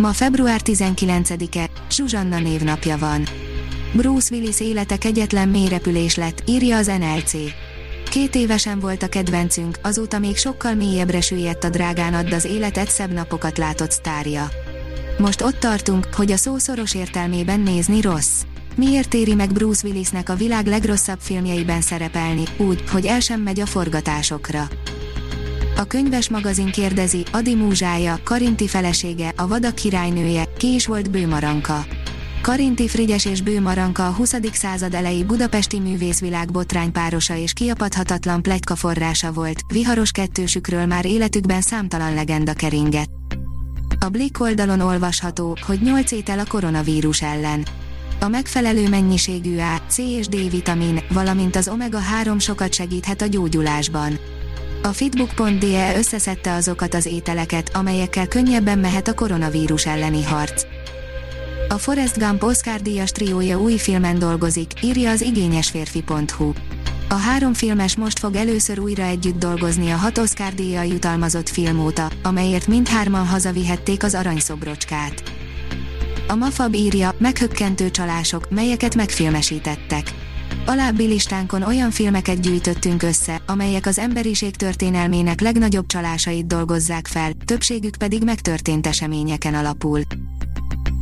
Ma február 19-e, Zsuzsanna névnapja van. Bruce Willis élete kegyetlen mélyrepülés lett, írja az NLC. Két évesen volt a kedvencünk, azóta még sokkal mélyebbre süllyedt a drágán add az életet szebb napokat látott sztárja. Most ott tartunk, hogy a szó szoros értelmében nézni rossz. Miért éri meg Bruce Willisnek a világ legrosszabb filmjeiben szerepelni, úgy, hogy el sem megy a forgatásokra? A könyves magazin kérdezi, Adi múzsája, Karinti felesége, a vadak királynője, ki is volt Bőmaranka. Karinti Frigyes és Bőmaranka a 20. század elejé budapesti művészvilág botránypárosa és kiapadhatatlan plegyka forrása volt, viharos kettősükről már életükben számtalan legenda keringett. A Blick oldalon olvasható, hogy 8 étel a koronavírus ellen. A megfelelő mennyiségű A, C és D vitamin, valamint az omega-3 sokat segíthet a gyógyulásban. A fitbook.de összeszedte azokat az ételeket, amelyekkel könnyebben mehet a koronavírus elleni harc. A Forrest Gump Oscar díjas triója új filmen dolgozik, írja az igényesférfi.hu. A három filmes most fog először újra együtt dolgozni a hat Oscar díjjal jutalmazott film óta, amelyért mindhárman hazavihették az aranyszobrocskát. A Mafab írja, meghökkentő csalások, melyeket megfilmesítettek. Alábbi listánkon olyan filmeket gyűjtöttünk össze, amelyek az emberiség történelmének legnagyobb csalásait dolgozzák fel, többségük pedig megtörtént eseményeken alapul.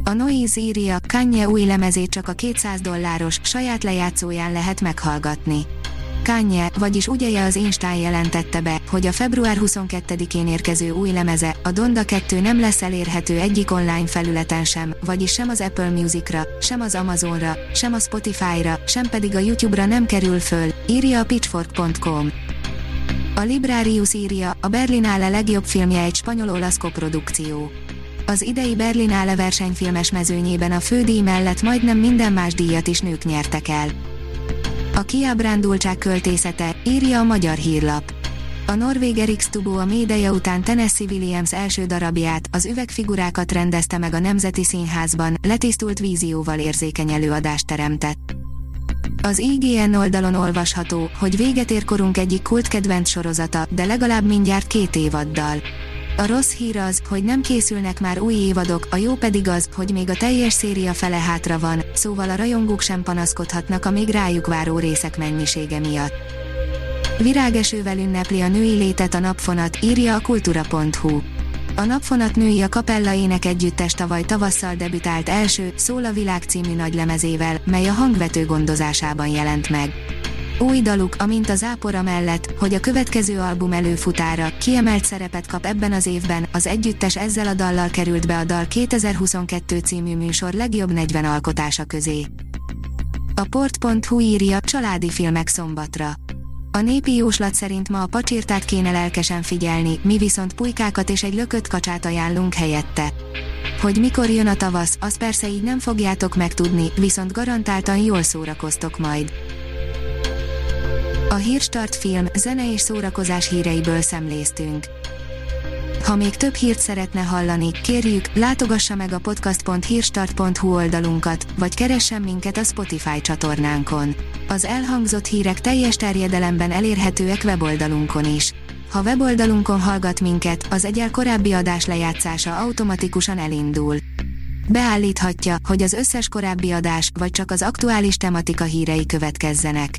A Noise írja, Kanye új lemezét csak a 200 dolláros, saját lejátszóján lehet meghallgatni. Kanye, vagyis ugye az Einstein jelentette be, hogy a február 22-én érkező új lemeze, a Donda 2 nem lesz elérhető egyik online felületen sem, vagyis sem az Apple Musicra, sem az Amazonra, sem a Spotify-ra, sem pedig a YouTube-ra nem kerül föl, írja a pitchfork.com. A Librarius írja, a Berlinale legjobb filmje egy spanyol-olasz koprodukció. Az idei Berlinale versenyfilmes mezőnyében a fődíj mellett majdnem minden más díjat is nők nyertek el. A kiábrándultság költészete, írja a magyar hírlap. A norvég Erik Stubo a médeja után Tennessee Williams első darabját, az üvegfigurákat rendezte meg a Nemzeti Színházban, letisztult vízióval érzékeny előadást teremtett. Az IGN oldalon olvasható, hogy véget ér korunk egyik kult kedvenc sorozata, de legalább mindjárt két évaddal. A rossz hír az, hogy nem készülnek már új évadok, a jó pedig az, hogy még a teljes széria fele hátra van, szóval a rajongók sem panaszkodhatnak a még rájuk váró részek mennyisége miatt. Virágesővel ünnepli a női létet a napfonat, írja a kultura.hu. A napfonat női a Kapella ének együttes tavaly tavasszal debütált első, Szól a világ című nagylemezével, mely a hangvető gondozásában jelent meg. Új daluk, amint az ápora mellett, hogy a következő album előfutára kiemelt szerepet kap ebben az évben, az együttes ezzel a dallal került be a Dal 2022 című műsor legjobb 40 alkotása közé. A port.hu írja, családi filmek szombatra. A népi jóslat szerint ma a pacsirtát kéne lelkesen figyelni, mi viszont pulykákat és egy lökött kacsát ajánlunk helyette. Hogy mikor jön a tavasz, azt persze így nem fogjátok megtudni, viszont garantáltan jól szórakoztok majd. A Hírstart film, zene és szórakozás híreiből szemléztünk. Ha még több hírt szeretne hallani, kérjük, látogassa meg a podcast.hírstart.hu oldalunkat, vagy keressen minket a Spotify csatornánkon. Az elhangzott hírek teljes terjedelemben elérhetőek weboldalunkon is. Ha weboldalunkon hallgat minket, az egyel korábbi adás lejátszása automatikusan elindul. Beállíthatja, hogy az összes korábbi adás, vagy csak az aktuális tematika hírei következzenek.